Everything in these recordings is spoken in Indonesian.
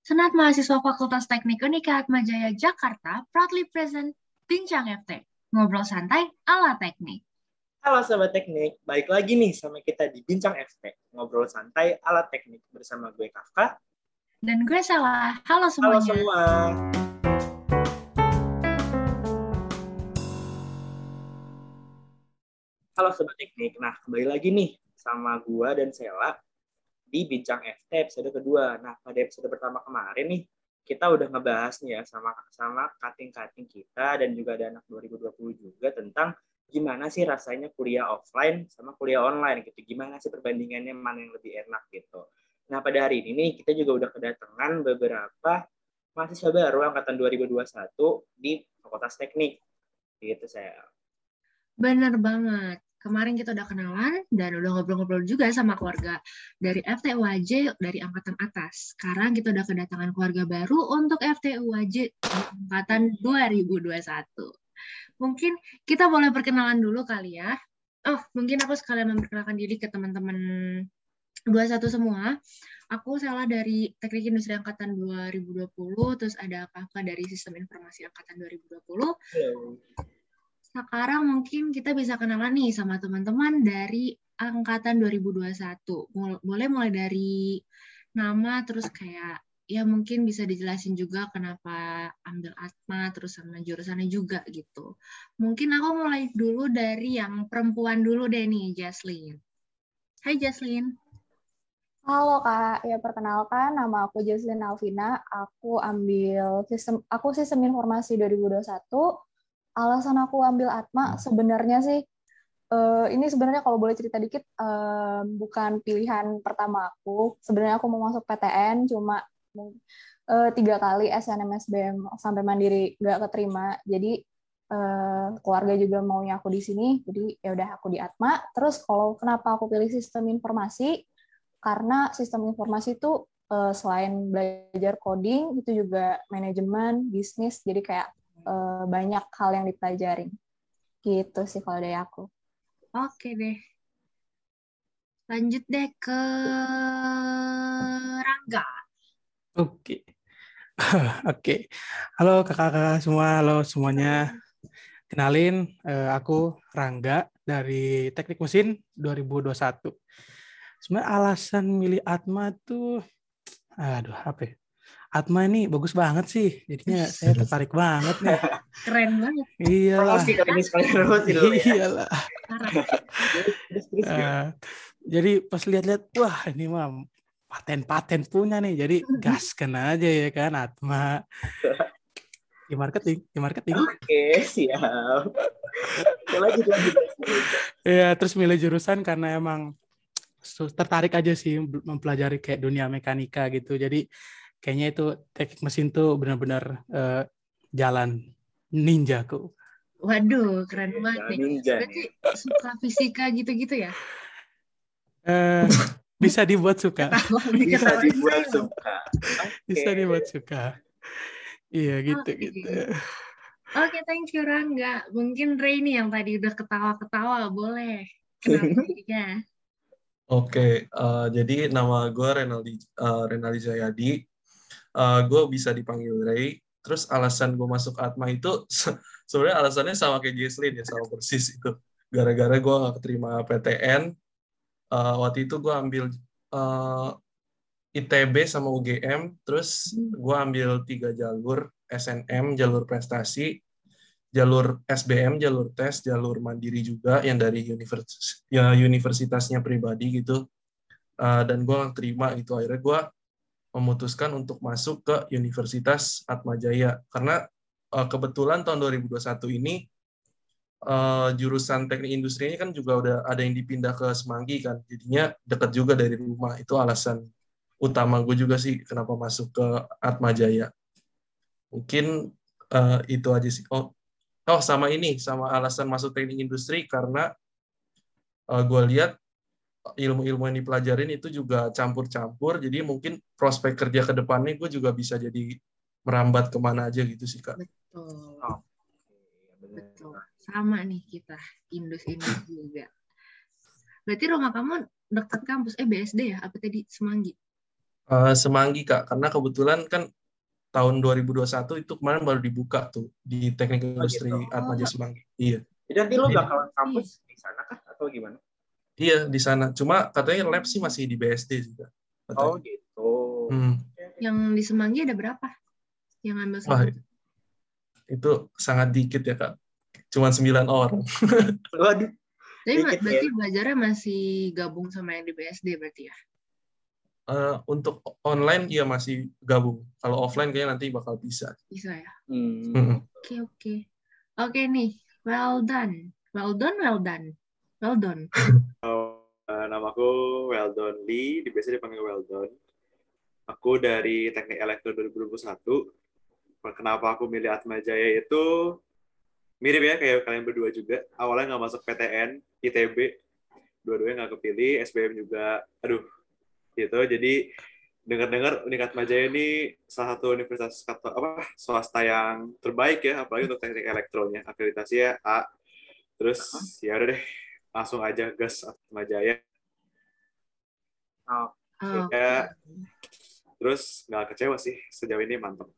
Senat mahasiswa Fakultas Teknik Unika Atmajaya Jakarta proudly present Bincang FT, ngobrol santai ala teknik. Halo Sobat Teknik, baik lagi nih sama kita di Bincang FT, ngobrol santai ala teknik bersama gue Kafka. Dan gue Salah. Halo semuanya. Halo semua. Halo Sobat Teknik, nah kembali lagi nih sama gue dan Sela di Bincang FT episode kedua. Nah, pada episode pertama kemarin nih, kita udah ngebahas nih ya sama sama kating-kating kita dan juga ada anak 2020 juga tentang gimana sih rasanya kuliah offline sama kuliah online gitu. Gimana sih perbandingannya mana yang lebih enak gitu. Nah, pada hari ini nih kita juga udah kedatangan beberapa mahasiswa baru angkatan 2021 di Fakultas Teknik. Gitu saya. Bener banget kemarin kita udah kenalan dan udah ngobrol-ngobrol juga sama keluarga dari FTUAJ dari angkatan atas. Sekarang kita udah kedatangan keluarga baru untuk FTUAJ angkatan 2021. Mungkin kita boleh perkenalan dulu kali ya. Oh, mungkin aku sekalian memperkenalkan diri ke teman-teman 21 semua. Aku salah dari Teknik Industri Angkatan 2020, terus ada Kakak dari Sistem Informasi Angkatan 2020. Hello sekarang mungkin kita bisa kenalan nih sama teman-teman dari angkatan 2021. Boleh mulai dari nama terus kayak ya mungkin bisa dijelasin juga kenapa ambil Atma terus sama jurusannya juga gitu. Mungkin aku mulai dulu dari yang perempuan dulu deh nih, Jaslyn. Hai Jaslyn. Halo Kak, ya perkenalkan nama aku Jaslyn Alvina. Aku ambil sistem aku sistem informasi 2021 alasan aku ambil Atma hmm. sebenarnya sih uh, ini sebenarnya kalau boleh cerita dikit uh, bukan pilihan pertama aku. Sebenarnya aku mau masuk PTN cuma uh, tiga kali SNMSBM sampai mandiri nggak keterima. Jadi uh, keluarga juga maunya aku di sini. Jadi ya udah aku di Atma. Terus kalau kenapa aku pilih sistem informasi? Karena sistem informasi itu uh, selain belajar coding itu juga manajemen, bisnis. Jadi kayak uh, banyak hal yang dipelajarin. Gitu sih kalau dari aku. Oke deh. Lanjut deh ke Rangga. Oke. Oke. Halo kakak-kakak semua, halo semuanya. Kenalin, eh, aku Rangga dari Teknik Mesin 2021. Sebenarnya alasan milih Atma tuh, aduh apa ya? Atma ini bagus banget sih. Jadinya saya tertarik banget nih. Keren banget. Iya lah. Iya lah. jadi pas lihat-lihat, wah ini mah paten-paten punya nih. Jadi gas kena aja ya kan Atma. Di marketing, di marketing. Oke, siap. lanjut, lanjut. Iya, terus milih jurusan karena emang tertarik aja sih mempelajari kayak dunia mekanika gitu. Jadi kayaknya itu teknik mesin tuh benar-benar uh, jalan ninjaku. Waduh, keren banget nih. Ninja. Berarti suka fisika gitu-gitu ya? Uh, bisa dibuat suka. bisa dibuat suka. Okay. Bisa dibuat suka. Iya gitu okay. gitu. Oke, okay, thank you Rangga. Mungkin Ray yang tadi udah ketawa-ketawa, boleh. Kenapa Oke, okay, uh, jadi nama gue Renaldi uh, Renaldi Jayadi uh, eh, gue bisa dipanggil Ray. Terus alasan gue masuk Atma itu sebenarnya alasannya sama kayak Jesslyn ya, sama persis itu. Gara-gara gue gak keterima PTN, uh, eh, waktu itu gue ambil uh, eh, ITB sama UGM, terus gue ambil tiga jalur, SNM, jalur prestasi, jalur SBM, jalur tes, jalur mandiri juga yang dari univers ya universitasnya pribadi gitu. Uh, dan gue terima itu akhirnya gue memutuskan untuk masuk ke Universitas Atmajaya karena uh, kebetulan tahun 2021 ini uh, jurusan teknik industri ini kan juga udah ada yang dipindah ke Semanggi kan. Jadinya dekat juga dari rumah. Itu alasan utama gue juga sih kenapa masuk ke Atmajaya mungkin uh, itu aja sih. Oh oh sama ini sama alasan masuk teknik industri karena uh, gue lihat ilmu-ilmu yang dipelajarin itu juga campur-campur jadi mungkin prospek kerja ke depannya gue juga bisa jadi merambat ke mana aja gitu sih kak betul oh. betul sama nih kita indus indus juga berarti rumah kamu dekat kampus eh BSD ya apa tadi Semanggi Eh, Semanggi Kak, karena kebetulan kan tahun 2021 itu kemarin baru dibuka tuh di Teknik Industri gitu. Atmaja Semanggi. Iya. Jadi nanti lo Iya. bakalan kampus di sana kah atau gimana? Iya di sana. Cuma katanya lab sih masih di BSD juga. Oh Katanya. gitu. Hmm. Yang di Semanggi ada berapa? Yang ambil Wah, itu sangat dikit ya Kak. Cuma 9 orang. Waduh. Tapi dikit ya. berarti belajarnya masih gabung sama yang di BSD berarti ya? Eh, untuk online iya masih gabung. Kalau offline kayaknya nanti bakal bisa. Bisa ya? Hmm. Hmm. Oke, oke. Oke nih, well done. Well done, well done. Well done. Uh, namaku Weldon Lee, di biasa dipanggil Weldon. Aku dari Teknik Elektro 2021. Kenapa aku milih Atma Jaya itu mirip ya kayak kalian berdua juga. Awalnya nggak masuk PTN, ITB, dua-duanya nggak kepilih, SBM juga, aduh, gitu. Jadi dengar-dengar Unikat Majaya ini salah satu universitas kato- apa swasta yang terbaik ya, apalagi untuk teknik elektronya. Akreditasinya A. Terus ya udah deh, langsung aja gas Atma Jaya. Oh, Ya. Terus nggak kecewa sih sejauh ini mantap.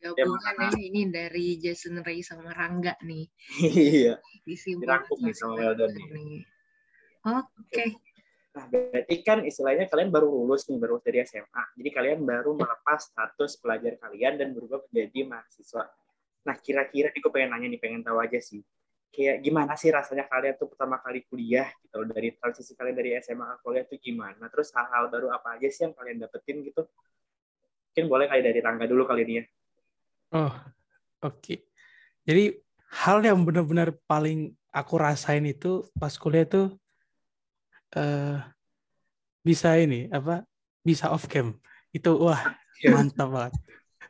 gabungan ya ini dari Jason Ray sama Rangga nih. Iya. Disimpulkan Dirangkum nih sama Weldon nih. Oke. Nah, berarti kan istilahnya kalian baru lulus nih, baru dari SMA. Jadi kalian baru melepas status pelajar kalian dan berubah menjadi mahasiswa. Nah, kira-kira nih gue pengen nanya nih, pengen tahu aja sih. Kayak gimana sih rasanya kalian tuh pertama kali kuliah gitu loh, dari transisi kalian dari SMA ke kuliah tuh gimana? Terus hal-hal baru apa aja sih yang kalian dapetin gitu? Mungkin boleh kali dari Rangga dulu kali ini ya. Oh, oke. Jadi hal yang benar-benar paling aku rasain itu pas kuliah tuh eh bisa ini apa? Bisa off cam. Itu wah mantap banget.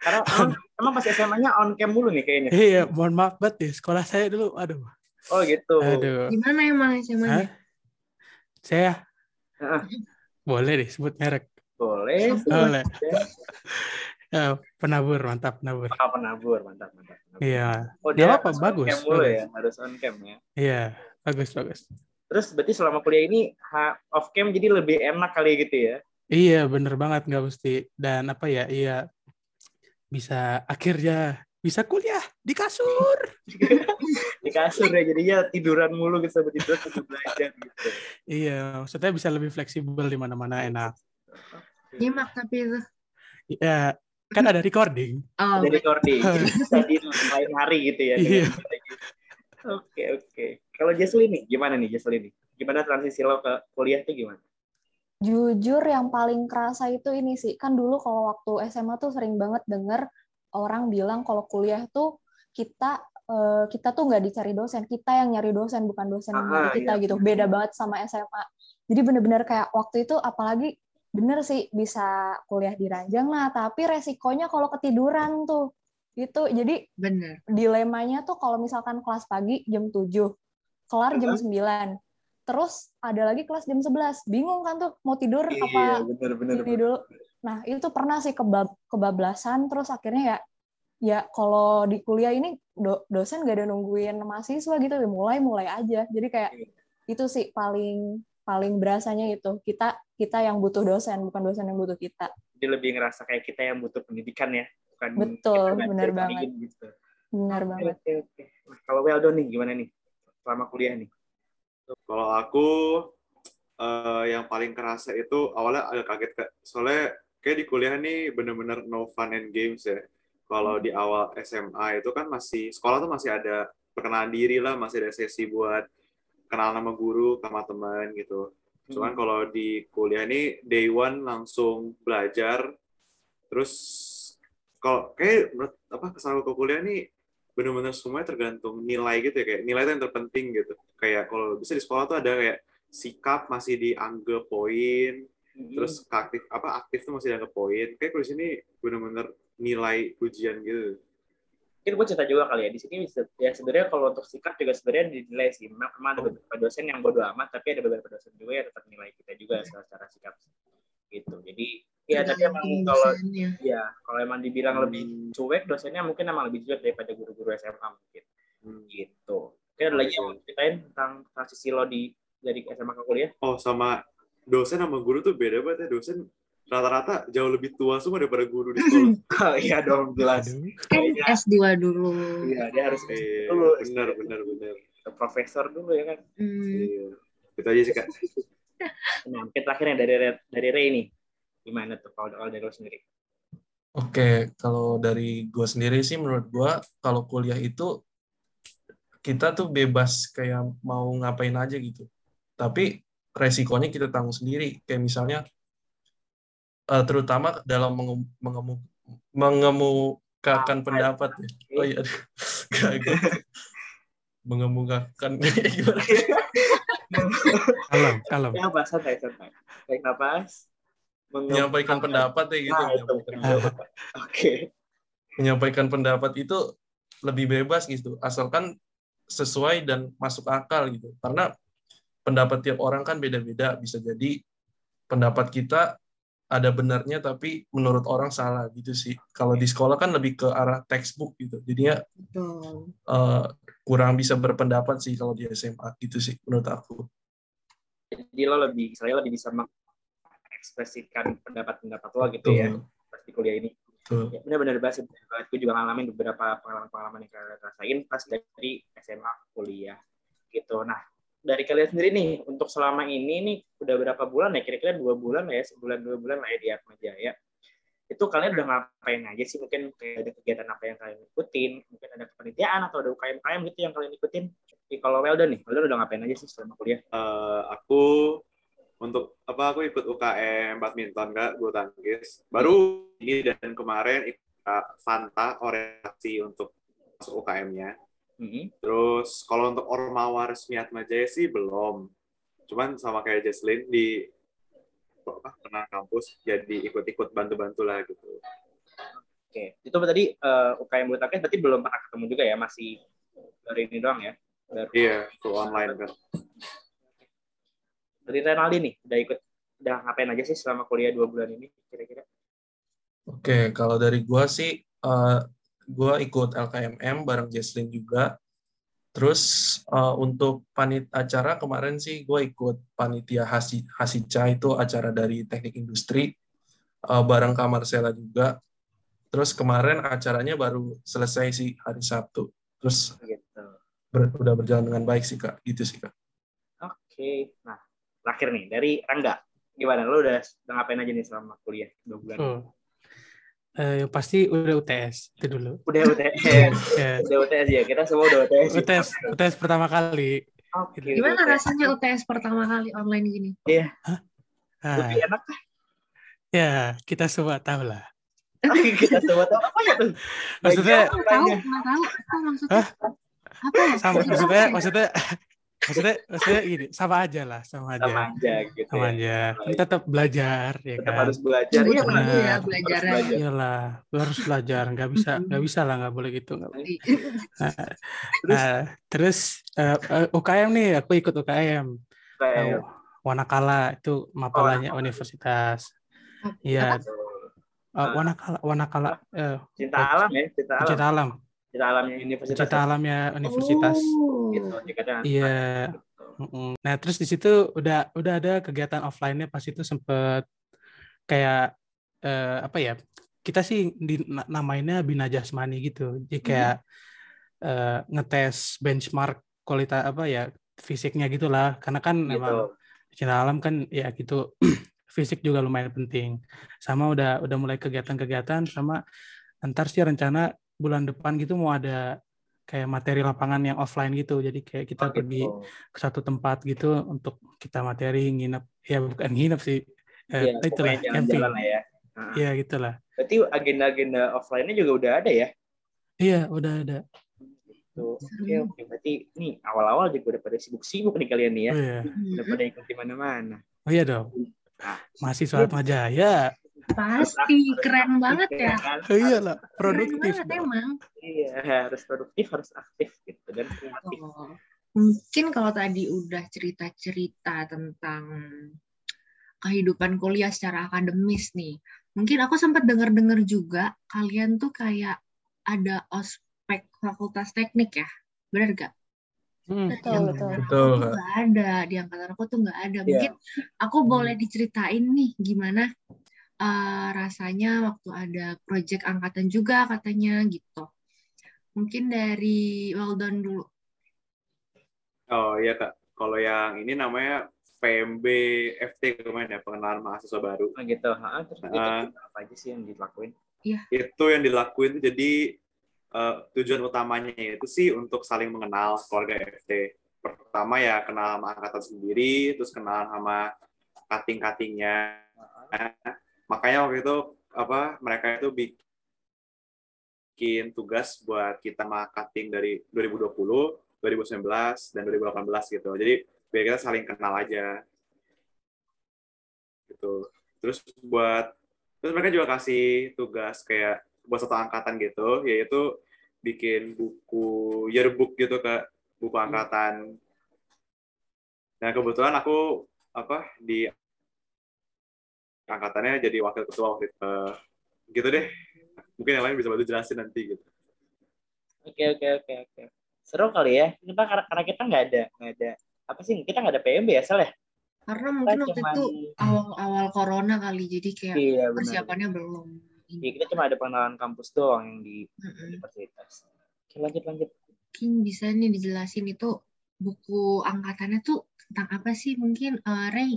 Karena emang, emang pas SMA-nya on cam mulu nih kayaknya. Iya, mohon maaf banget ya. Sekolah saya dulu, aduh, Oh gitu. aduh. Gimana emang? SMA-nya? Saya Heeh. boleh deh sebut merek. Boleh. Boleh. Eh, penabur, mantap penabur. Ah, penabur, mantap, mantap. mantap. Iya, Oh, dia on bagus, cam mulu bagus. ya, harus on cam ya. iya, bagus bagus. Terus berarti selama kuliah ini off cam jadi lebih enak kali gitu ya? Iya, bener banget nggak mesti. Dan apa ya, iya bisa akhirnya bisa kuliah di kasur. Di kasur ya, jadinya tiduran mulu gitu sambil tidur sambil belajar gitu. Iya, maksudnya bisa lebih fleksibel di mana-mana enak. Nyimak tapi itu. Ya, kan ada recording. Oh, Ada recording, jadi bisa di lain hari gitu ya. Iya. Oke, oke. Kalau Jesli nih, gimana nih Jesli nih? Gimana transisi lo ke kuliah tuh gimana? Jujur yang paling kerasa itu ini sih, kan dulu kalau waktu SMA tuh sering banget denger orang bilang kalau kuliah tuh kita eh, kita tuh nggak dicari dosen, kita yang nyari dosen bukan dosen yang nyari Ah, kita iya. gitu. Beda banget sama SMA. Jadi bener-bener kayak waktu itu apalagi bener sih bisa kuliah di ranjang lah, tapi resikonya kalau ketiduran tuh gitu. Jadi bener. dilemanya tuh kalau misalkan kelas pagi jam 7, kelar jam 9. Terus ada lagi kelas jam 11. Bingung kan tuh mau tidur apa bener-bener. ini dulu. Nah, itu pernah sih kebab kebablasan terus akhirnya ya ya kalau di kuliah ini do- dosen gak ada nungguin mahasiswa gitu, ya mulai-mulai aja. Jadi kayak itu sih paling paling berasanya itu. Kita kita yang butuh dosen, bukan dosen yang butuh kita. Jadi lebih ngerasa kayak kita yang butuh pendidikan ya, bukan Betul, kita bener ngajarin banget. Gitu. Benar banget. Oke, oke. Nah, kalau Weldon nih, gimana nih? Selama kuliah nih? Kalau aku eh, yang paling kerasa itu awalnya agak kaget kak. Soalnya kayak di kuliah nih bener-bener no fun and games ya. Kalau di awal SMA itu kan masih sekolah tuh masih ada perkenalan diri lah, masih ada sesi buat kenal nama guru sama teman gitu. Cuman kalau di kuliah ini day one langsung belajar, terus kalau kayak menurut apa kesan aku ke kuliah nih bener-bener semuanya tergantung nilai gitu ya kayak nilai itu yang terpenting gitu. Kayak kalau bisa di sekolah tuh ada kayak sikap masih dianggap poin terus aktif apa aktif tuh masih dianggap poin. Kayak kalau di sini bener-bener nilai ujian gitu. Mungkin gue cerita juga kali ya di sini ya sebenarnya kalau untuk sikap juga sebenarnya dinilai sih. Memang ada beberapa dosen yang bodoh amat tapi ada beberapa dosen juga yang tetap nilai kita juga secara sikap gitu. Jadi ya tapi emang kalau ya kalau emang dibilang Hmm. lebih cuek dosennya mungkin emang lebih cuek daripada guru-guru SMA mungkin Hmm. gitu mungkin ada lagi yang mau ceritain tentang transisi lo di dari SMA ke kuliah oh sama dosen sama guru tuh beda banget ya dosen rata-rata jauh lebih tua semua daripada guru di sekolah. Oh iya dong jelas. Kan Kayaknya S2 dulu. iya dia harus Iya, dulu benar benar benar. ke profesor dulu ya kan. Hmm. Iya. Itu aja sih kak. Nah, mungkin terakhirnya dari dari Ray nih. Gimana tuh kalau kalau dari lo sendiri? Oke, kalau dari gue sendiri sih menurut gue kalau kuliah itu kita tuh bebas kayak mau ngapain aja gitu. Tapi resikonya kita tanggung sendiri. Kayak misalnya eh, terutama dalam mengem- mengemu- mengemukakan pendapat ya. Oh iya. Mengemukakan gimana? Kalem, kalem. Ya apa santai santai. Tarik napas. Menyampaikan pendapat ya gitu. Nah, itu. menyampaikan pendapat. Oke. menyampaikan pendapat itu lebih bebas gitu asalkan sesuai dan masuk akal gitu karena pendapat tiap orang kan beda-beda bisa jadi pendapat kita ada benarnya tapi menurut orang salah gitu sih kalau di sekolah kan lebih ke arah textbook gitu jadinya Betul. eh, kurang bisa berpendapat sih kalau di SMA gitu sih menurut aku Jadi lo lebih saya lebih bisa mengekspresikan pendapat-pendapat lo gitu ya pas di kuliah ini. tuh. Ya, benar-benar bahas gue juga ngalamin beberapa pengalaman-pengalaman yang kalian rasain pas dari SMA kuliah gitu. Nah, dari kalian sendiri nih untuk selama ini nih udah berapa bulan ya? Kira-kira dua bulan lah ya, sebulan dua bulan lah ya di Atma Jaya. Itu kalian udah ngapain aja sih? Mungkin kayak ada kegiatan apa yang kalian ikutin? Mungkin ada kepanitiaan atau ada UKM-UKM gitu yang kalian ikutin? Jadi, kalau Weldon nih, Weldon udah ngapain aja sih selama kuliah? Eh, aku untuk apa aku ikut UKM badminton kak bulu tangkis. Baru ini dan kemarin ikut uh, Fanta orientasi untuk masuk UKM-nya Mhm. terus kalau untuk Ormawa resmi Atma Jaya sih belum. Cuman sama kayak Jesslyn di apa pernah kampus jadi ikut-ikut bantu-bantu lah gitu. Oke, itu tadi eh, UKM bulu tangkis berarti belum pernah ketemu juga ya, masih dari ini doang ya. Baru. iya full online kan Dari Renaldi nih, udah ikut, udah ngapain aja sih selama kuliah dua bulan ini kira-kira? Oke, kalau dari gua sih, eh, gua ikut LKMM bareng Jesslyn juga. Terus eh, untuk panit acara kemarin sih gua ikut panitia Hasi, Hasica itu acara dari teknik industri eh, bareng Kak Marcella juga. Terus kemarin acaranya baru selesai sih hari Sabtu. Terus Gitu. ber- udah berjalan dengan baik sih Kak, gitu sih Kak. Oke, nah terakhir nih dari Rangga, gimana? Lu udah, udah ngapain aja nih selama kuliah dua bulan? Eh, yang pasti udah UTS itu dulu. Udah UTS, Ya, udah UTS ya. Kita semua udah UTS. UTS, UTS pertama kali. Oke, Gimana UTS. rasanya UTS pertama kali online gini? Ah, Lebih enak ya, kita semua tahu lah. kita semua tahu apa ya tuh? Maksudnya, Aku tahu, tahu. Apa maksudnya? Apa ya? sama, maksudnya, maksudnya, maksudnya, maksudnya gini, sama aja lah, sama aja. sama aja gitu. Sama ya. aja. Kita tetap belajar, ya Tetap kan? harus belajar. Iya, Iya, benar ya belajar. Iyalah, lu harus belajar, nggak bisa, nggak bisa lah, nggak boleh gitu. nggak boleh. Nah, Terus? nah, terus eh, eh, UKM nih, aku ikut UKM. Eh, Wanakala itu mapalanya Wanakala. universitas. Iya, eh, Wanakala, Wanakala, eh, cinta alam ya, cinta alam. pencinta alam, Cinta alamnya universitas. pencinta alamnya universitas. Oh. Gitu, dikatakan. Iya. Mm-mm. Nah, terus di situ udah udah ada kegiatan offline-nya pas itu sempet kayak eh, apa ya? Kita sih di, na- namainnya bina jasmani gitu. Jadi kayak eh, ngetes benchmark kualitas apa ya fisiknya gitulah. Karena kan Gitu. memang cinta alam kan ya gitu fisik juga lumayan penting. Sama udah udah mulai kegiatan-kegiatan sama ntar sih rencana bulan depan gitu mau ada kayak materi lapangan yang offline gitu. Jadi kayak kita Oh, pergi gitu. ke satu tempat gitu untuk kita materi nginep ya bukan nginep sih eh, Iya, itulah pokoknya camping jalan-jalan lah ya. Nah, ya gitulah Berarti agenda-agenda offline-nya juga udah ada ya? iya udah ada Tuh. Oke, oke. Berarti nih awal-awal juga udah pada sibuk-sibuk nih kalian nih ya. oh iya Udah pada ikut di mana-mana. oh iya dong Nah, mahasiswa Atma Jaya Pasti keren banget ya. kan? oh iyalah Keren produktif banget emang. Iya, harus produktif, harus aktif gitu dan kreatif. Oh. Mungkin kalau tadi udah cerita-cerita tentang kehidupan kuliah secara akademis nih. Mungkin aku sempat dengar-dengar juga kalian tuh kayak ada ospek fakultas teknik ya. Benar gak? Hmm, Betul, iya, betul. Aku tuh nggak ada di angkatan aku tuh nggak ada. Iya. Mungkin aku boleh diceritain nih gimana uh, rasanya waktu ada project angkatan juga katanya gitu. Mungkin dari Weldon dulu. Oh iya kak, kalau yang ini namanya PMB FT kemarin ya pengenalan mahasiswa baru. Oh gitu. Ha, terus uh, apa aja sih yang dilakuin? Iya. Itu yang dilakuin jadi uh, tujuan utamanya itu sih untuk saling mengenal keluarga FT. Pertama ya kenal sama angkatan sendiri, terus kenal sama kating-katingnya. Uh, makanya waktu itu apa mereka itu bikin tugas buat kita sama kating dari 2020 2019 dan 2018 gitu. Jadi biar kita saling kenal aja. Gitu. Terus buat terus mereka juga kasih tugas kayak buat satu angkatan gitu, yaitu bikin buku yearbook gitu ke buku hmm. angkatan. Nah, kebetulan aku apa di angkatannya jadi wakil ketua waktu itu. gitu deh. Mungkin yang lain bisa bantu jelasin nanti gitu. Oke oke oke oke seru kali ya kita karena kita nggak ada nggak ada apa sih kita nggak ada PMB ya Sel ya karena mungkin kita waktu cuman, itu awal-awal corona kali jadi kayak iya, persiapannya belum Iya kita cuma ada pengenalan kampus doang yang di mm-hmm. universitas. Oke, lanjut lanjut. Mungkin bisa nih dijelasin itu buku angkatannya tuh tentang apa sih mungkin uh, Ray?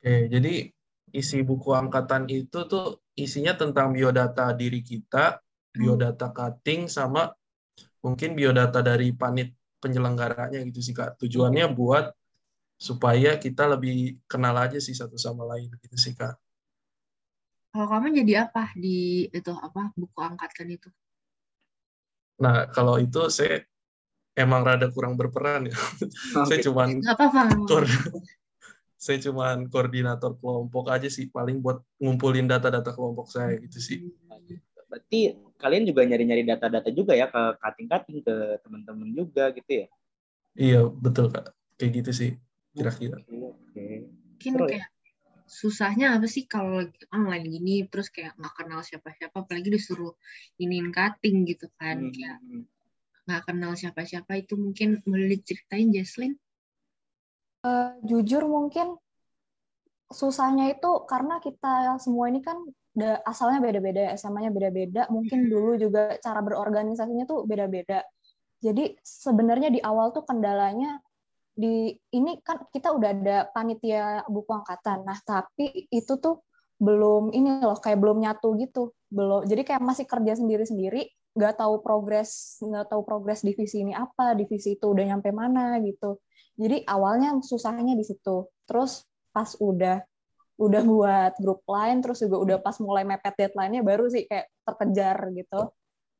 Oke, jadi isi buku angkatan itu tuh isinya tentang biodata diri kita, hmm. biodata cutting sama mungkin biodata dari panit penyelenggaranya gitu sih kak. Tujuannya buat supaya kita lebih kenal aja sih satu sama lain gitu sih kak. Kalau kamu jadi apa di itu apa buku angkatan itu? Nah kalau itu saya emang rada kurang berperan ya. Okay. saya cuman apa-apa saya cuman koordinator kelompok aja sih paling buat ngumpulin data-data kelompok saya gitu sih berarti kalian juga nyari-nyari data-data juga ya ke cutting-cutting ke teman-teman juga gitu ya? Iya betul kak, kayak gitu sih kira-kira. Oke. Mungkin ya? kayak susahnya apa sih kalau online gini terus kayak nggak kenal siapa-siapa apalagi disuruh iniin cutting gitu kan hmm. kayak nggak kenal siapa-siapa itu mungkin boleh diceritain Jesslyn? Uh, jujur mungkin susahnya itu karena kita semua ini kan asalnya beda-beda, SMA-nya beda-beda, mungkin hmm. dulu juga cara berorganisasinya tuh beda-beda. Jadi sebenarnya di awal tuh kendalanya di ini kan kita udah ada panitia buku angkatan. Nah, tapi itu tuh belum ini loh kayak belum nyatu gitu. Belum. Jadi kayak masih kerja sendiri-sendiri, nggak tahu progres, nggak tahu progres divisi ini apa, divisi itu udah nyampe mana gitu. Jadi awalnya susahnya di situ. Terus pas udah udah buat grup lain terus juga udah pas mulai mepet deadline-nya baru sih kayak terkejar gitu.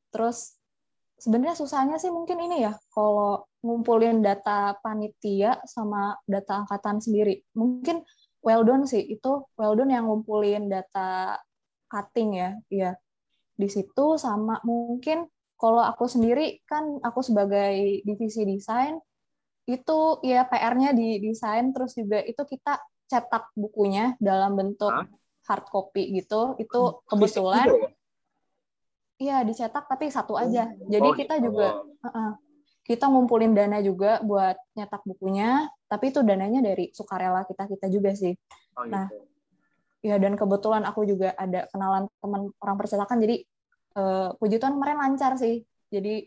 Terus sebenarnya susahnya sih mungkin ini ya kalau ngumpulin data panitia sama data angkatan sendiri. Mungkin well done sih itu well done yang ngumpulin data cutting ya. Iya. Di situ sama mungkin kalau aku sendiri kan aku sebagai divisi desain itu ya PR-nya di desain terus juga itu kita cetak bukunya dalam bentuk Hah? hard copy gitu itu hmm, kebetulan ya? iya dicetak tapi satu aja jadi oh, kita gitu. juga uh -uh, kita ngumpulin dana juga buat nyetak bukunya tapi itu dananya dari sukarela kita kita juga sih oh, gitu. nah ya dan kebetulan aku juga ada kenalan teman orang percetakan jadi uh, puji Tuhan kemarin lancar sih jadi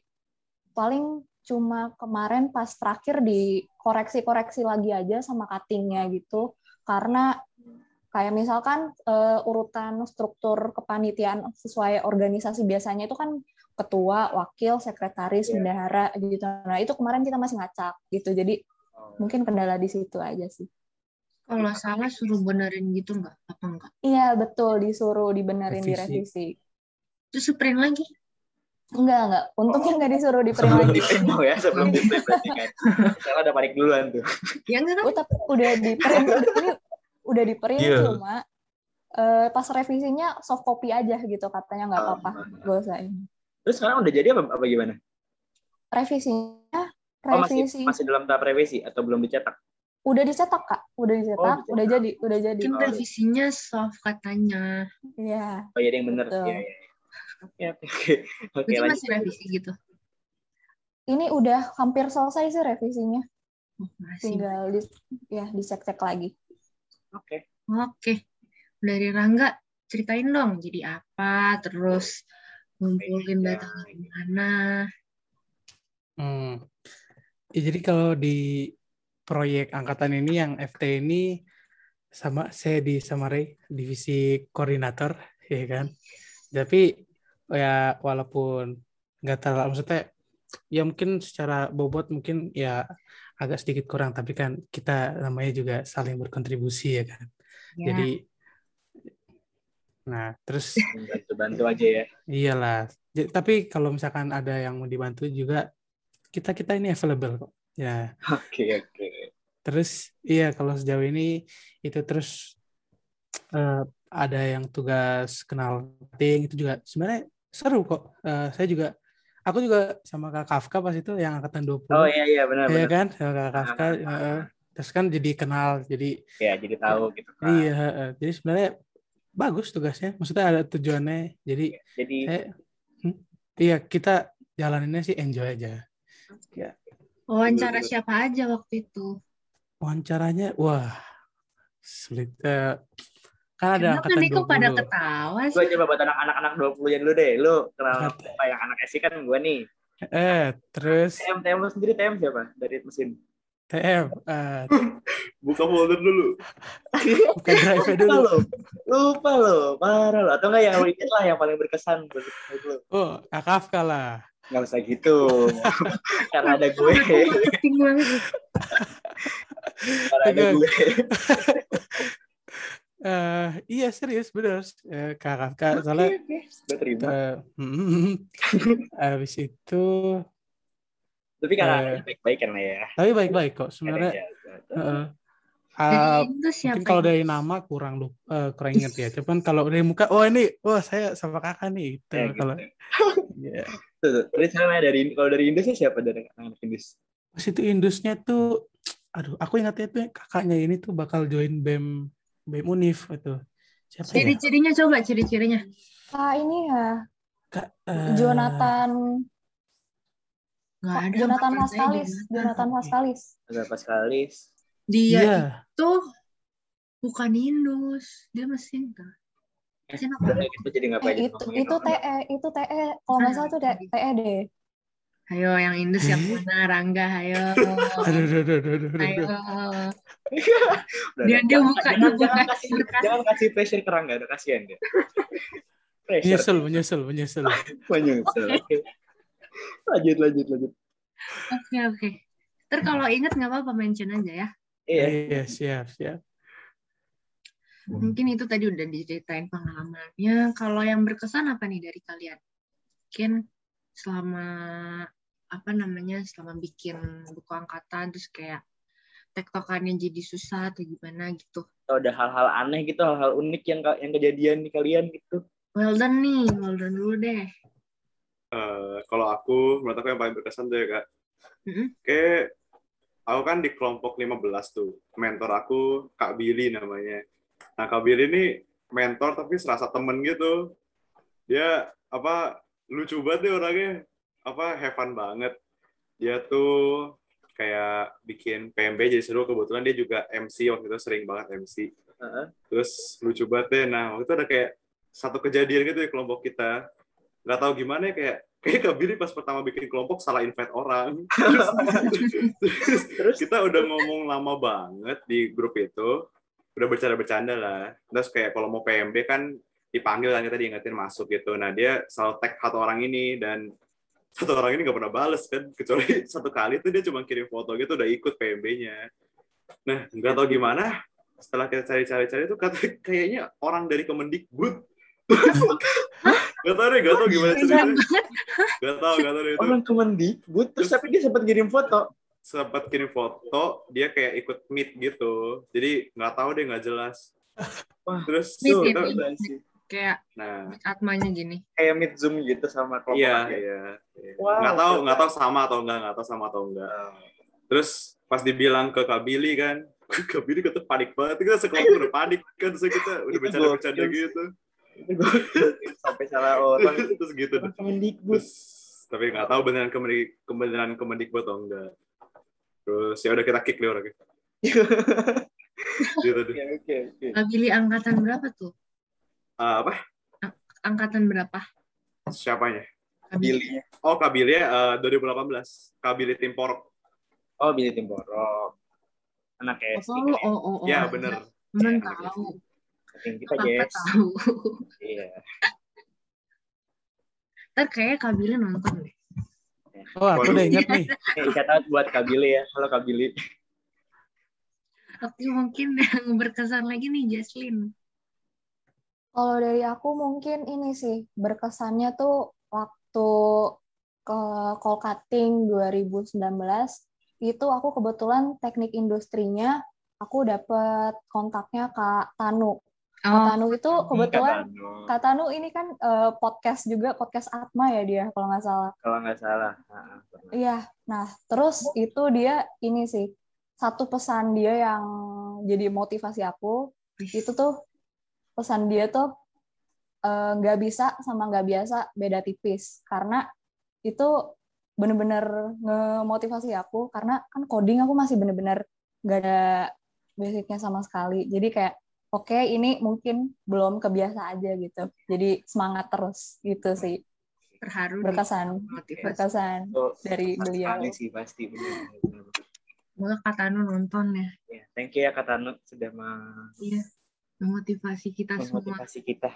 paling cuma kemarin pas terakhir di koreksi-koreksi lagi aja sama cuttingnya gitu karena kayak misalkan uh, urutan struktur kepanitiaan sesuai organisasi biasanya itu kan ketua, wakil, sekretaris, yeah. bendahara gitu. Nah, itu kemarin kita masih ngacak gitu. Jadi oh. mungkin kendala di situ aja sih. Kalau salah suruh benerin gitu nggak? Apa enggak? Iya, betul. Disuruh dibenerin revisi. direvisi. Terus print lagi? Enggak, enggak. Untungnya enggak disuruh di print lagi. di ya, sebelum di kan. Saya udah panik duluan tuh. Ya enggak kan? Oh, tapi udah di print. Ini udah di print yeah. cuma uh, pas revisinya soft copy aja gitu katanya nggak apa-apa. Gak usah ini. Terus sekarang udah jadi apa, apa gimana? Revisinya, revisi. Oh, masih, masih dalam tahap revisi atau belum dicetak? Udah dicetak, Kak. Udah dicetak, oh, udah jadi, udah jadi. Mungkin revisinya soft katanya. Iya. Oh, jadi yang benar. Iya, iya. Oke, oke, oke. Itu masih revisi gitu. Ini udah hampir selesai sih revisinya. Oh, masih. Tinggal di, ya dicek-cek lagi. Oke. Okay. Oke. dari Rangga ceritain dong jadi apa, terus ngumpulin Iya. data gimana. Hmm. Ya, jadi kalau di proyek angkatan ini yang FT ini sama saya di Samarai divisi koordinator ya kan. Tapi ya walaupun nggak terlalu maksudnya ya mungkin secara bobot mungkin ya agak sedikit kurang tapi kan kita namanya juga saling berkontribusi ya kan. Ya. Jadi nah terus Bantu-bantu aja ya. Iyalah. Tapi kalau misalkan ada yang mau dibantu juga kita kita ini available kok. Ya. Oke, oke. Terus iya kalau sejauh ini itu terus eh, ada yang tugas kenal ting itu juga sebenarnya seru kok. Eh, saya juga aku juga sama Kak Kafka pas itu yang angkatan 20. Oh iya iya benar Iya benar. kan? Sama Kak Kafka. Ah, eh, terus kan jadi kenal jadi Ya, jadi tahu gitu kan. iya eh, jadi sebenarnya bagus tugasnya. Maksudnya ada tujuannya. Jadi Jadi Eh, hmm, iya kita jalaninnya sih enjoy aja. Wawancara siapa aja waktu itu? Wawancaranya, wah sulit. Eh, kan ada Kenapa angkatan nih kok pada 20. ketawa gue sih? coba buat anak-anak anak 20 nya dulu deh. Lu kenal apa yang anak SI kan gue nih. Eh, terus TM TM lu sendiri TM siapa dari mesin? TM, eh, Buka folder dulu. bukan drive Lupa dulu. lo, lupa lo, parah lo. Atau enggak yang lu inget lah yang paling berkesan buat lu. Oh, Kak Kafka lah. Nggak usah gitu. Karena ada gue. Karena ada gue. Eh, iya serius bener. Eh, Kak Kafka Oke, soalnya. Gue terima. eh, habis itu Tapi karena eh. ada baik-baik kan ya. tapi baik-baik kok sebenarnya. Itu siapa? mungkin kalau dari nama kurang lupa, eh, kurang inget ya. Cuman kalau dari muka, oh ini, oh saya sama kakak nih. Gitu. Ya, gitu. Kalau Iya. Tuh, tuh. Terus sama dari kalau dari Indus siapa dari anak Indus? Pas itu Indusnya tuh, aduh, aku ingatnya tuh kakaknya ini tuh bakal join BEM BEM Unif itu. Siapa ya? Ciri-cirinya coba, ciri-cirinya. Ah ini ya, Kak, eh, Jonathan Nggak ada. Jonathan Vaskalis, Jonathan. Jonathan Vaskalis. Ada Pascalis. Dia Iya. itu bukan Indus, dia mesin kan. Mesin apa? Udah gitu jadi nggak Eh, itu ngomongin itu. TE, itu TE. Kalau nggak salah tuh TE, deh. Ayo yang Indus yang Eh? mana? Rangga, ayo. Aduh, aduh, aduh, aduh, aduh, Ayo. Dia dia Jangan- buka jangan, dia jangan buka kasih berkas. jangan kasih pressure ke Rangga, udah kasihan dia. Menyesal, menyesal, menyesal. Menyesal. Lanjut, lanjut, lanjut. Oke oke. Ntar kalau inget nggak apa-apa mention aja ya. Iya. Iya, siap, siap. Mungkin itu tadi udah diceritain pengalamannya. Kalau yang berkesan apa nih dari kalian? Mungkin selama apa namanya selama bikin buku angkatan terus kayak tektokannya jadi susah atau gimana gitu. Atau ada hal-hal aneh gitu, hal-hal unik yang yang kejadian di kalian gitu. Well done nih, well done dulu deh. Eh, kalau aku, menurut aku yang paling berkesan tuh ya kak. Mm-mm. Kayak aku kan di kelompok 15 tuh. Mentor aku Kak Billy namanya. Nah Kak Billy ini mentor tapi serasa temen gitu. Dia apa lucu banget deh orangnya. Apa have fun banget. Dia tuh kayak bikin PMB jadi seru. Kebetulan dia juga MC waktu itu sering banget MC. Heeh. Terus lucu banget deh. Nah waktu itu ada kayak satu kejadian gitu di kelompok kita. Nggak tahu gimana ya kayak kayak Kak Billy pas pertama bikin kelompok salah invite orang. Terus, Terus kita udah ngomong lama banget di grup itu. Udah bercanda-bercanda lah. Terus kayak kalau mau PMB kan dipanggil kan kita diingetin masuk gitu. Nah dia selalu tag satu orang ini dan satu orang ini nggak pernah bales kan kecuali satu kali tuh dia cuma kirim foto gitu udah ikut PMB-nya. Nah nggak tahu gimana setelah kita cari-cari-cari tuh kata kayaknya orang dari Kemendikbud. Gak tau deh, gak tau gimana ceritanya. Gak tau, gak tau deh itu. orang Kemendikbud terus tapi dia sempat kirim foto. sempat kirim foto dia kayak ikut meet gitu jadi nggak tahu deh nggak jelas Wah, terus Meet tuh, ya. Kayak nah atmanya gini. Kayak meet zoom gitu sama kelompok iya aja. iya iya. Wow, nggak tahu nggak tahu sama atau enggak nggak tahu sama atau enggak terus pas dibilang ke Kak Billy kan Kak Billy kata panik banget kita sekelompok udah panik kan terus kita udah Itu bercanda-bercanda gokil. gitu sampai salah orang. terus gitu terus tapi nggak tahu beneran kemendik kebenaran Kemendikbud atau enggak terus ya udah kita kick dia orangnya gitu deh. Oke, oke, oke. Kak Billy angkatan berapa tuh? Ah, apa? Angkatan berapa? Siapanya? Billy. Oh, Kabili eh 2018. Kabili tim Porok. Oh, Billy Timborok. Anak SD. Oh, oh, oh, oh. Ya, bener. Temen Ya, tahu. Kita, tahu. Iya. Ntar kayaknya Kak Billy nonton deh. Oh, aku udah ingat nih. Eh, shout out buat Kak Billy ya. Halo Kak Billy. Tapi mungkin yang berkesan lagi nih Jesslyn. Kalau dari aku mungkin ini sih berkesannya tuh waktu ke call cutting 2019 itu aku kebetulan teknik industrinya aku dapet kontaknya Kak Tanu. Kak Oh, Tanu itu kebetulan Kak Tanu. Kak Tanu ini kan eh, podcast juga podcast Atma ya dia kalau nggak salah. Kalau nggak salah. Ah. Iya. Nah terus itu dia ini sih satu pesan dia yang jadi motivasi aku itu tuh pesan dia tuh eh, nggak bisa sama nggak biasa beda tipis karena itu bener-bener ngemotivasi aku karena kan coding aku masih bener-bener nggak ada basicnya sama sekali jadi kayak oke ini mungkin belum kebiasa aja gitu jadi semangat terus gitu sih terharu berkesan Motivasi. berkesan Oh, dari beliau sih pasti benar. benar. Semoga Kak Tanu nonton ya. Ya, thank you ya Kak Tanu sudah ma- Iya. Memotivasi kita semua. memotivasi kita.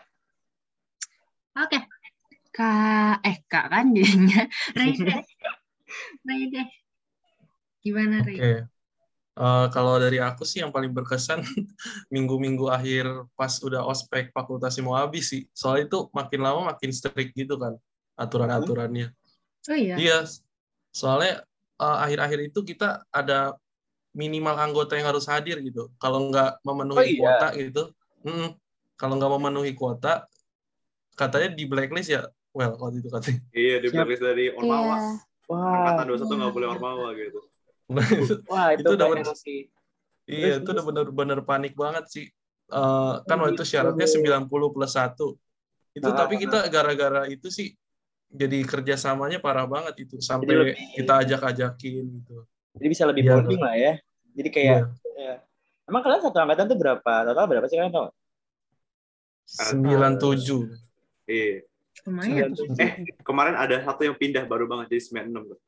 Oke. Kak, eh Kak kan jadinya. Ray deh. Ray deh. Gimana Oke. Ray? Eh, kalau dari aku sih yang paling berkesan minggu-minggu akhir pas udah ospek fakultas mau habis sih. Soalnya itu makin lama makin strict gitu kan aturan-aturannya. Oh iya. Iya, soalnya eh, akhir-akhir itu kita ada minimal anggota yang harus hadir gitu. Kalau nggak memenuhi Oh, iya. kuota gitu, mm, kalau nggak memenuhi kuota, katanya di blacklist ya. Well, waktu itu katanya. Iya, di blacklist dari iya Ormawa. Wah, Angkatan 21 nggak boleh Ormawa gitu. wah itu, Itu udah bener- sih. Iya, Terus, itu udah terus. bener-bener panik banget sih. Eh, kan waktu itu gitu. syaratnya 90 plus 1. Itu Ah, tapi kita gara-gara itu sih jadi kerjasamanya parah banget itu. Sampai lebih- kita ajak-ajakin gitu. Jadi bisa lebih Iya, bonding lah ya. Jadi kayak, Iya. ya. emang kalian satu angkatan tuh berapa? Total berapa sih kalian tau? 97. Iya. Lumayan. Eh, kemarin ada satu yang pindah baru banget jadi 96 tuh.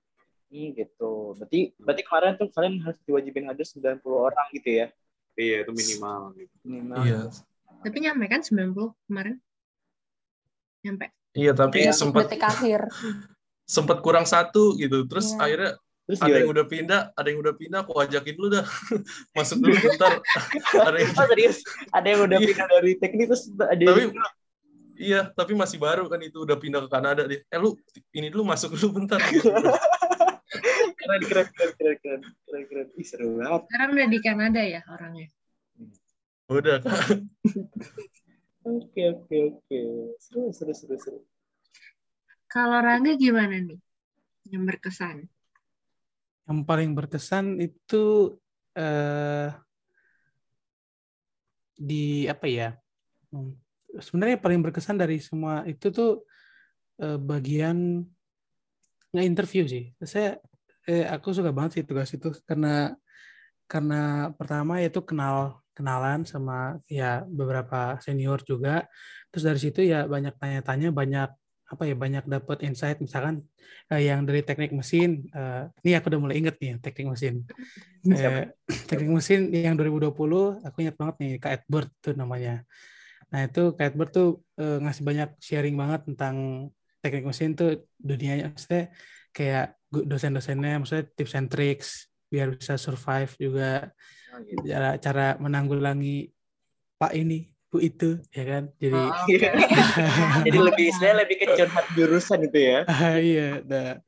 Hmm, gitu. Berarti berarti kemarin tuh kalian harus diwajibin hadir 90 orang gitu ya. Iya, itu minimal gitu. Minimal. Iya. Tapi nyampe kan 90 kemarin? Nyampe. Iya, tapi Iya. sempat detik akhir sempat kurang satu gitu. Terus Iya. akhirnya Terus ada yang udah pindah, ada yang udah pindah, aku ajakin dulu dah. Masuk dulu bentar. ada yang, Oh serius? Ada yang udah Iya. pindah dari teknik terus ada tapi yang iya, tapi masih baru kan itu udah pindah ke Kanada dia. Eh lu ini dulu masuk dulu bentar. Gitu. keren keren keren keren keren keren keren. Ih seru banget. Sekarang udah di Kanada ya orangnya. Udah Kak. Oke oke oke. Seru seru seru seru. Kalau Rangga gimana nih? Yang berkesan. Yang paling berkesan itu eh, di apa ya? Hmm, Sebenarnya paling berkesan dari semua itu tuh eh, bagian nge-interview sih. Saya eh, aku suka banget sih tugas itu karena karena pertama yaitu kenal kenalan sama ya beberapa senior juga. Terus dari situ ya banyak tanya-tanya, banyak apa ya banyak dapat insight misalkan eh, yang dari teknik mesin eh, ini aku udah mulai inget nih teknik mesin? Eh, teknik mesin yang 2020 aku ingat banget nih Kak Edward tuh namanya. Nah itu Kak Edward tuh eh, ngasih banyak sharing banget tentang teknik mesin tuh dunianya. Maksudnya kayak dosen-dosennya maksudnya tips and tricks biar bisa survive juga. Oh, gitu. cara cara menanggulangi Pak ini Bu itu ya kan jadi Iya. Jadi lebih saya lebih ke curhat jurusan itu ya. Ah, iya, nah,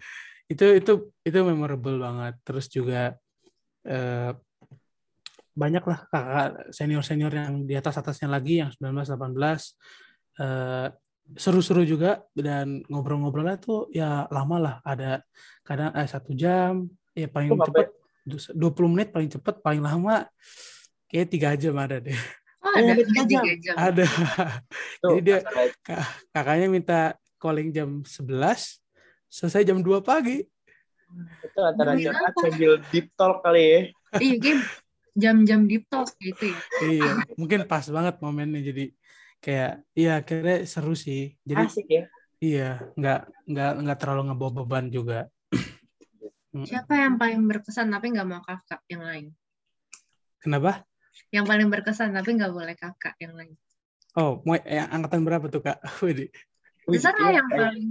itu itu itu memorable banget. Terus juga eh, banyak lah kakak senior senior yang di atas atasnya lagi yang 19 18 eh, seru-seru juga dan ngobrol-ngobrolnya tuh ya lama lah. Ada kadang eh, satu jam, ya paling cepet 20 menit paling cepet, paling lama kayak tiga jam ada deh. Oh, Oh, ada tiga jam. jam. Ada. Tuh, Jadi dia Kak- kakaknya minta calling jam 11, selesai jam 2 pagi. itu antara apa? sambil deep talk kali ya. Iya, game jam-jam deep talk gitu ya. iya mungkin pas banget momennya jadi kayak iya kira seru sih jadi Asik ya. iya nggak nggak nggak terlalu ngebawa beban juga Siapa yang paling berkesan tapi nggak mau kakak yang lain? kenapa Yang paling berkesan tapi nggak boleh kakak yang lain. oh mau yang angkatan berapa tuh kak. Wih, Terserah iya, yang kayak paling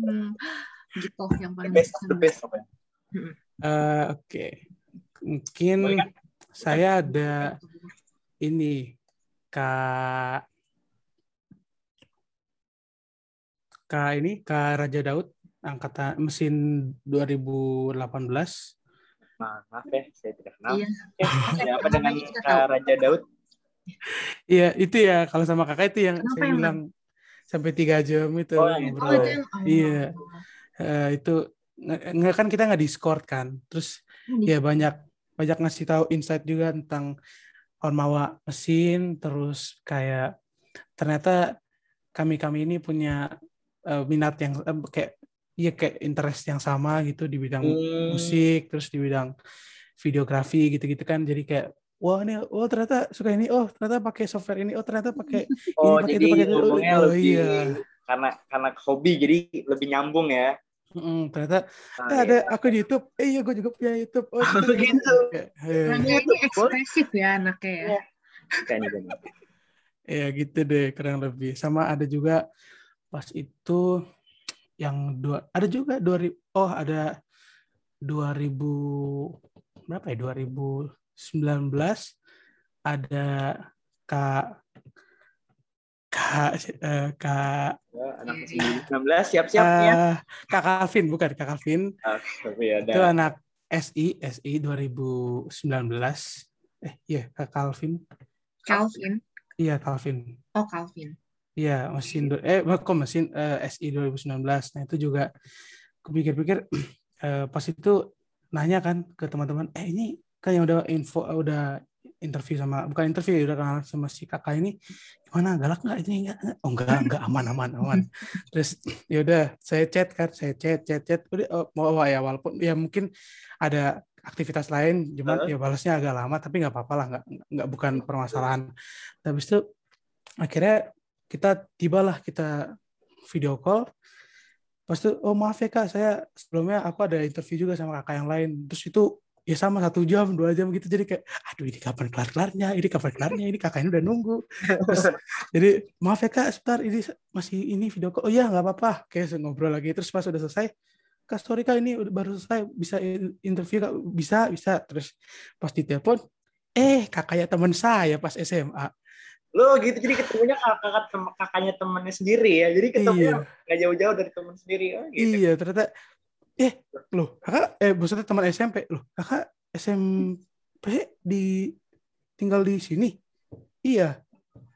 gitu, yang the paling best of berkesan. the best. Eh, oke mungkin Boleh kan? saya ada ini kak kak ini kak Raja Daud angkatan mesin 2018 Maaf, maaf ya, saya tidak kenal. Iya. Oke, ada apa dengan Kak Raja Daud? Iya, itu ya kalau sama kakak itu yang Kenapa saya emang? bilang sampai tiga jam itu Oh, yang itu. Oh, itu yang oh. Iya. Eh, itu nge- kan kita nggak discord kan. Terus Di- ya banyak banyak ngasih tahu insight juga tentang Ormawa mesin terus kayak ternyata kami-kami ini punya eh, minat yang eh, kayak iya kayak interest yang sama gitu di bidang Hmm. musik terus di bidang videografi gitu-gitu kan jadi kayak wah ini oh ternyata suka ini oh ternyata pakai software ini oh ternyata pakai Oh, pakai jadi itu, pakai itu. ngomongnya Oh, lebih iya. karena karena hobi jadi lebih nyambung ya. Mm, ternyata Nah, eh, ada aku di YouTube eh iya gue juga punya YouTube oh gitu, Begitu. Kayak, Rangga ini ekspresif ya anaknya ya. Iya. Kayaknya gini. ya gitu deh kurang lebih sama ada juga pas itu yang dua ada juga dua ribu oh ada 2000 berapa ya 2019 ada kak kak eh, kak Ya, anak mesin 19 siap-siap ya. eh, kak Calvin bukan kak Calvin Tapi ada. itu anak SI SI 2019 eh iya kak Calvin Calvin. iya Calvin Oh, Calvin. Iya, mesin do- eh kok mesin eh, SI 2019. Nah, itu juga kupikir-pikir eh, pas itu nanya kan ke teman-teman, "Eh, ini kan yang udah info eh, udah interview sama bukan interview udah kenal sama si kakak ini gimana galak nggak ini enggak oh enggak enggak aman aman aman. Terus ya udah saya chat kan saya chat chat chat udah oh, mau ya walaupun ya mungkin ada aktivitas lain cuman ya balasnya agak lama tapi nggak apa-apa lah nggak nggak bukan permasalahan. Habis itu akhirnya kita tibalah kita video call. Pas itu oh maaf ya kak saya sebelumnya aku ada interview juga sama kakak yang lain. Terus itu ya sama satu jam dua jam gitu. Jadi kayak aduh ini kapan kelar kelarnya ini kapan kelarnya? Ini kakaknya udah nunggu. Terus jadi maaf ya kak sebentar ini masih ini video call. Oh iya nggak apa-apa. Kayak ngobrol lagi. Terus pas udah selesai kak sorry kak ini baru selesai. Bisa interview kak? Bisa bisa. Terus pas ditelepon eh kakaknya teman saya pas SMA Lo gitu jadi ketemunya kakak tem- kakaknya temannya sendiri ya. Jadi ketemunya iya nggak jauh-jauh dari teman sendiri. Oh, gitu. Iya, ternyata eh loh, kakak eh maksudnya teman SMP. Loh, kakak SMP di tinggal di sini. Iya.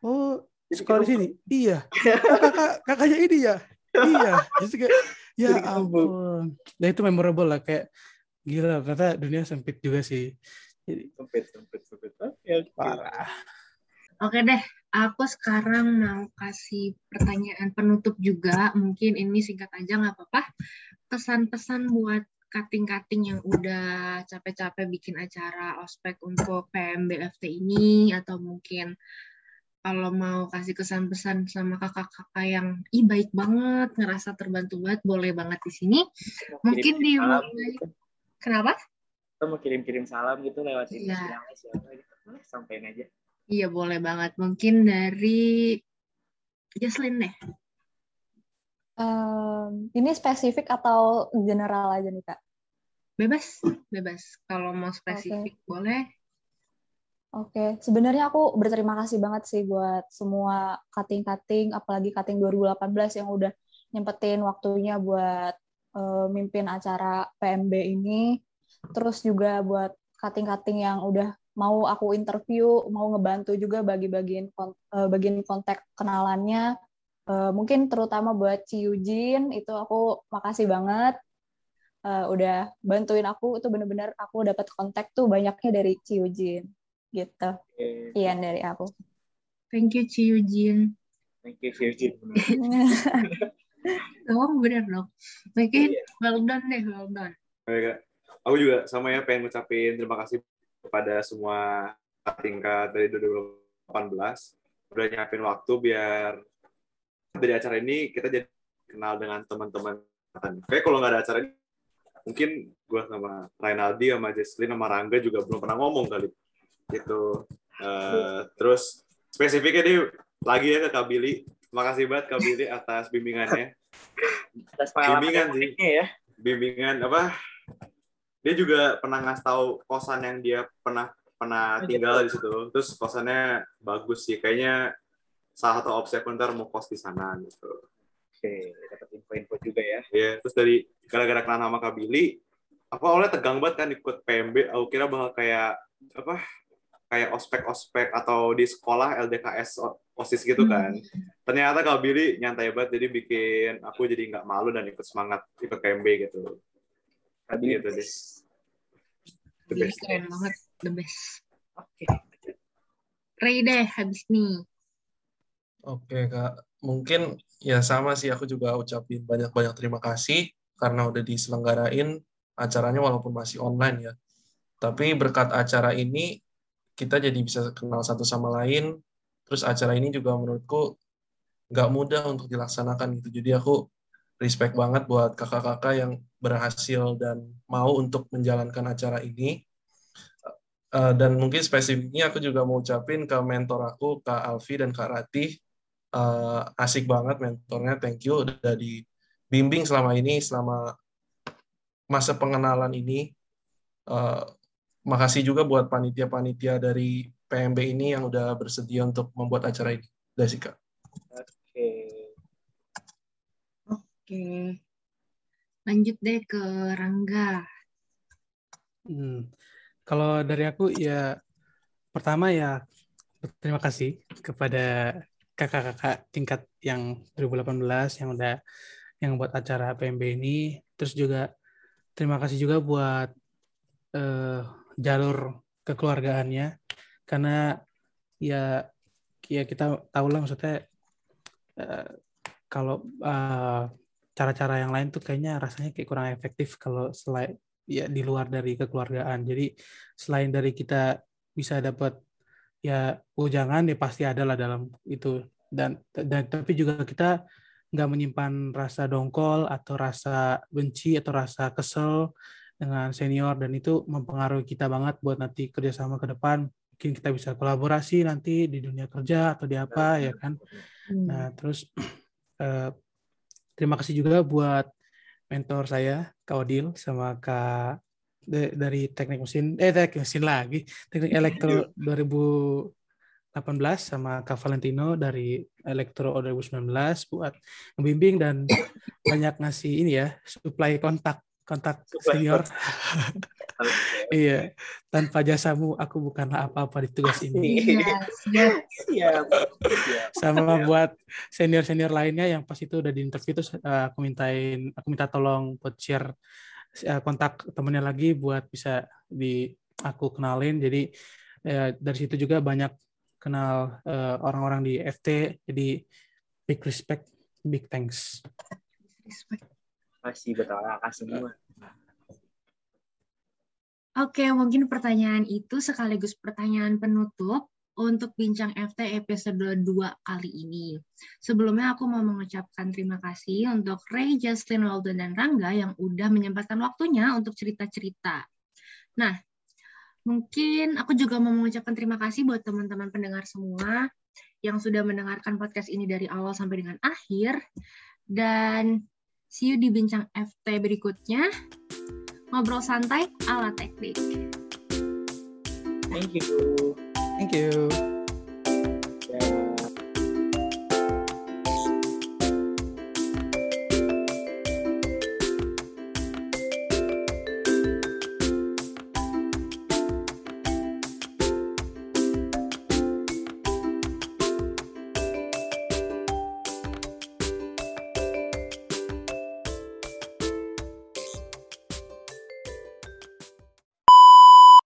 Oh, Jadi sekolah di ketemu. sini. Iya. Oh, kakak kakaknya ini ya. Iya. Jadi kayak ya Jadi ketemu. ampun. Nah, itu memorable lah kayak gila ternyata dunia sempit juga sih. Jadi Sempit, sempit, sempit. Oke. parah. Oke deh, aku sekarang mau kasih pertanyaan penutup juga. Mungkin ini singkat aja nggak apa-apa. Pesan-pesan buat kating-kating yang udah capek-capek bikin acara ospek untuk PMBFT ini atau mungkin kalau mau kasih kesan-pesan sama kakak-kakak yang ih baik banget, ngerasa terbantu banget, boleh banget di sini. Mungkin dimulai. gitu. Kenapa? Kita mau kirim-kirim salam gitu lewat ini Iya. sidangnya siapa gitu. Boleh, Sampein aja. Iya boleh banget. Mungkin dari Jesslyn deh. Em, ini spesifik atau general aja nih kak? Bebas, bebas. Kalau mau spesifik boleh. Oke, sebenarnya aku berterima kasih banget sih buat semua cutting-cutting, apalagi cutting 2018 yang udah nyempetin waktunya buat eh, mimpin acara PMB ini. Terus juga buat cutting-cutting yang udah mau aku interview, mau ngebantu juga bagi-bagiin eh, bagiin kontak kenalannya. Eh, mungkin terutama buat Ci Eugene, itu aku makasih banget eh, udah bantuin aku. Itu bener-bener aku dapat kontak tuh banyaknya dari Ci Eugene gitu. Oke. Ian dari aku. Thank you, Ci Eugene. Thank you, Virgin. Oh, bener dong. Oke, Iya. well done deh, well done. Aku juga sama ya pengen ngucapin terima kasih kepada semua tingkat dari 2018 udah nyiapin waktu biar dari acara ini kita jadi kenal dengan teman-teman. Kayak kalau nggak ada acara ini, mungkin gue sama Rainaldi, sama Jesslyn, sama Rangga juga belum pernah ngomong kali. Gitu. Uh, terus spesifiknya nih lagi ya ke Kak Billy. Makasih banget Kak Billy atas bimbingannya. Atas Bimbingan sih. ya. Bimbingan apa? Dia juga pernah ngasih tahu kosan yang dia pernah pernah Oh, tinggal gitu. di situ. Terus kosannya bagus sih. Kayaknya salah satu opsi aku ntar mau kos di sana gitu. Oke, dapat info-info juga ya. Ya, terus dari gara-gara kenal sama Kak Billy, aku awalnya tegang banget kan ikut PMB. Aku kira bakal kayak apa? Kayak ospek-ospek atau di sekolah LDKS OSIS gitu kan. Ternyata Kak Billy nyantai banget, jadi bikin aku jadi nggak malu dan ikut semangat ikut PMB gitu. Tadi Gitu deh. The Jadi best. keren banget, the best. Oke. Ray deh habis nih. Oke kak, mungkin ya sama sih aku juga ucapin banyak-banyak terima kasih karena udah diselenggarain acaranya walaupun masih online ya. Tapi berkat acara ini kita jadi bisa kenal satu sama lain. Terus acara ini juga menurutku nggak mudah untuk dilaksanakan gitu. Jadi aku respect banget buat kakak-kakak yang berhasil dan mau untuk menjalankan acara ini. Eh, dan mungkin spesifiknya aku juga mau ucapin ke mentor aku, Kak Alfi dan Kak Ratih, Eh, asik banget mentornya thank you udah dibimbing selama ini selama masa pengenalan ini. Eh, makasih juga buat panitia-panitia dari PMB ini yang udah bersedia untuk membuat acara ini. Sih kak Oke. Lanjut deh ke Rangga. Hmm. Kalau dari aku ya pertama ya terima kasih kepada kakak-kakak tingkat yang 2018 yang udah yang buat acara PMB ini. Terus juga terima kasih juga buat eh, jalur kekeluargaannya karena ya ya kita tahu lah maksudnya eh, kalau eh, cara-cara yang lain tuh kayaknya rasanya kayak kurang efektif kalau selain ya di luar dari kekeluargaan. Jadi selain dari kita bisa dapat ya ujangan ya pasti ada lah dalam itu. Dan dan tapi juga kita nggak menyimpan rasa dongkol atau rasa benci atau rasa kesel dengan senior. Dan itu mempengaruhi kita banget buat nanti kerjasama ke depan. Mungkin kita bisa kolaborasi nanti di dunia kerja atau di apa ya kan? Nah, terus eh, terima kasih juga buat mentor saya, Kak Odil, sama Kak de- dari teknik mesin, eh teknik mesin lagi, teknik elektro 2018 sama Kak Valentino dari elektro 2019 buat ngebimbing dan banyak ngasih ini ya, supply kontak kontak senior. Iya, tanpa jasamu aku bukanlah apa-apa di tugas ini. Iya, siap. Siap. Siap. sama buat senior-senior lainnya yang pas itu udah di interview terus uh, aku mintain aku minta tolong buat share uh, kontak temennya lagi buat bisa di aku kenalin jadi uh, dari situ juga banyak kenal uh, orang-orang di FT jadi big respect big thanks Respect. Masih betul kasih semua. Oke, mungkin pertanyaan itu sekaligus pertanyaan penutup untuk Bincang FT episode 2 kali ini. Sebelumnya aku mau mengucapkan terima kasih untuk Ray, Justin, Walden, dan Rangga yang udah menyempatkan waktunya untuk cerita-cerita. Nah, mungkin aku juga mau mengucapkan terima kasih buat teman-teman pendengar semua yang sudah mendengarkan podcast ini dari awal sampai dengan akhir. Dan see you di Bincang FT berikutnya ngobrol santai ala teknik. Thank you. thank you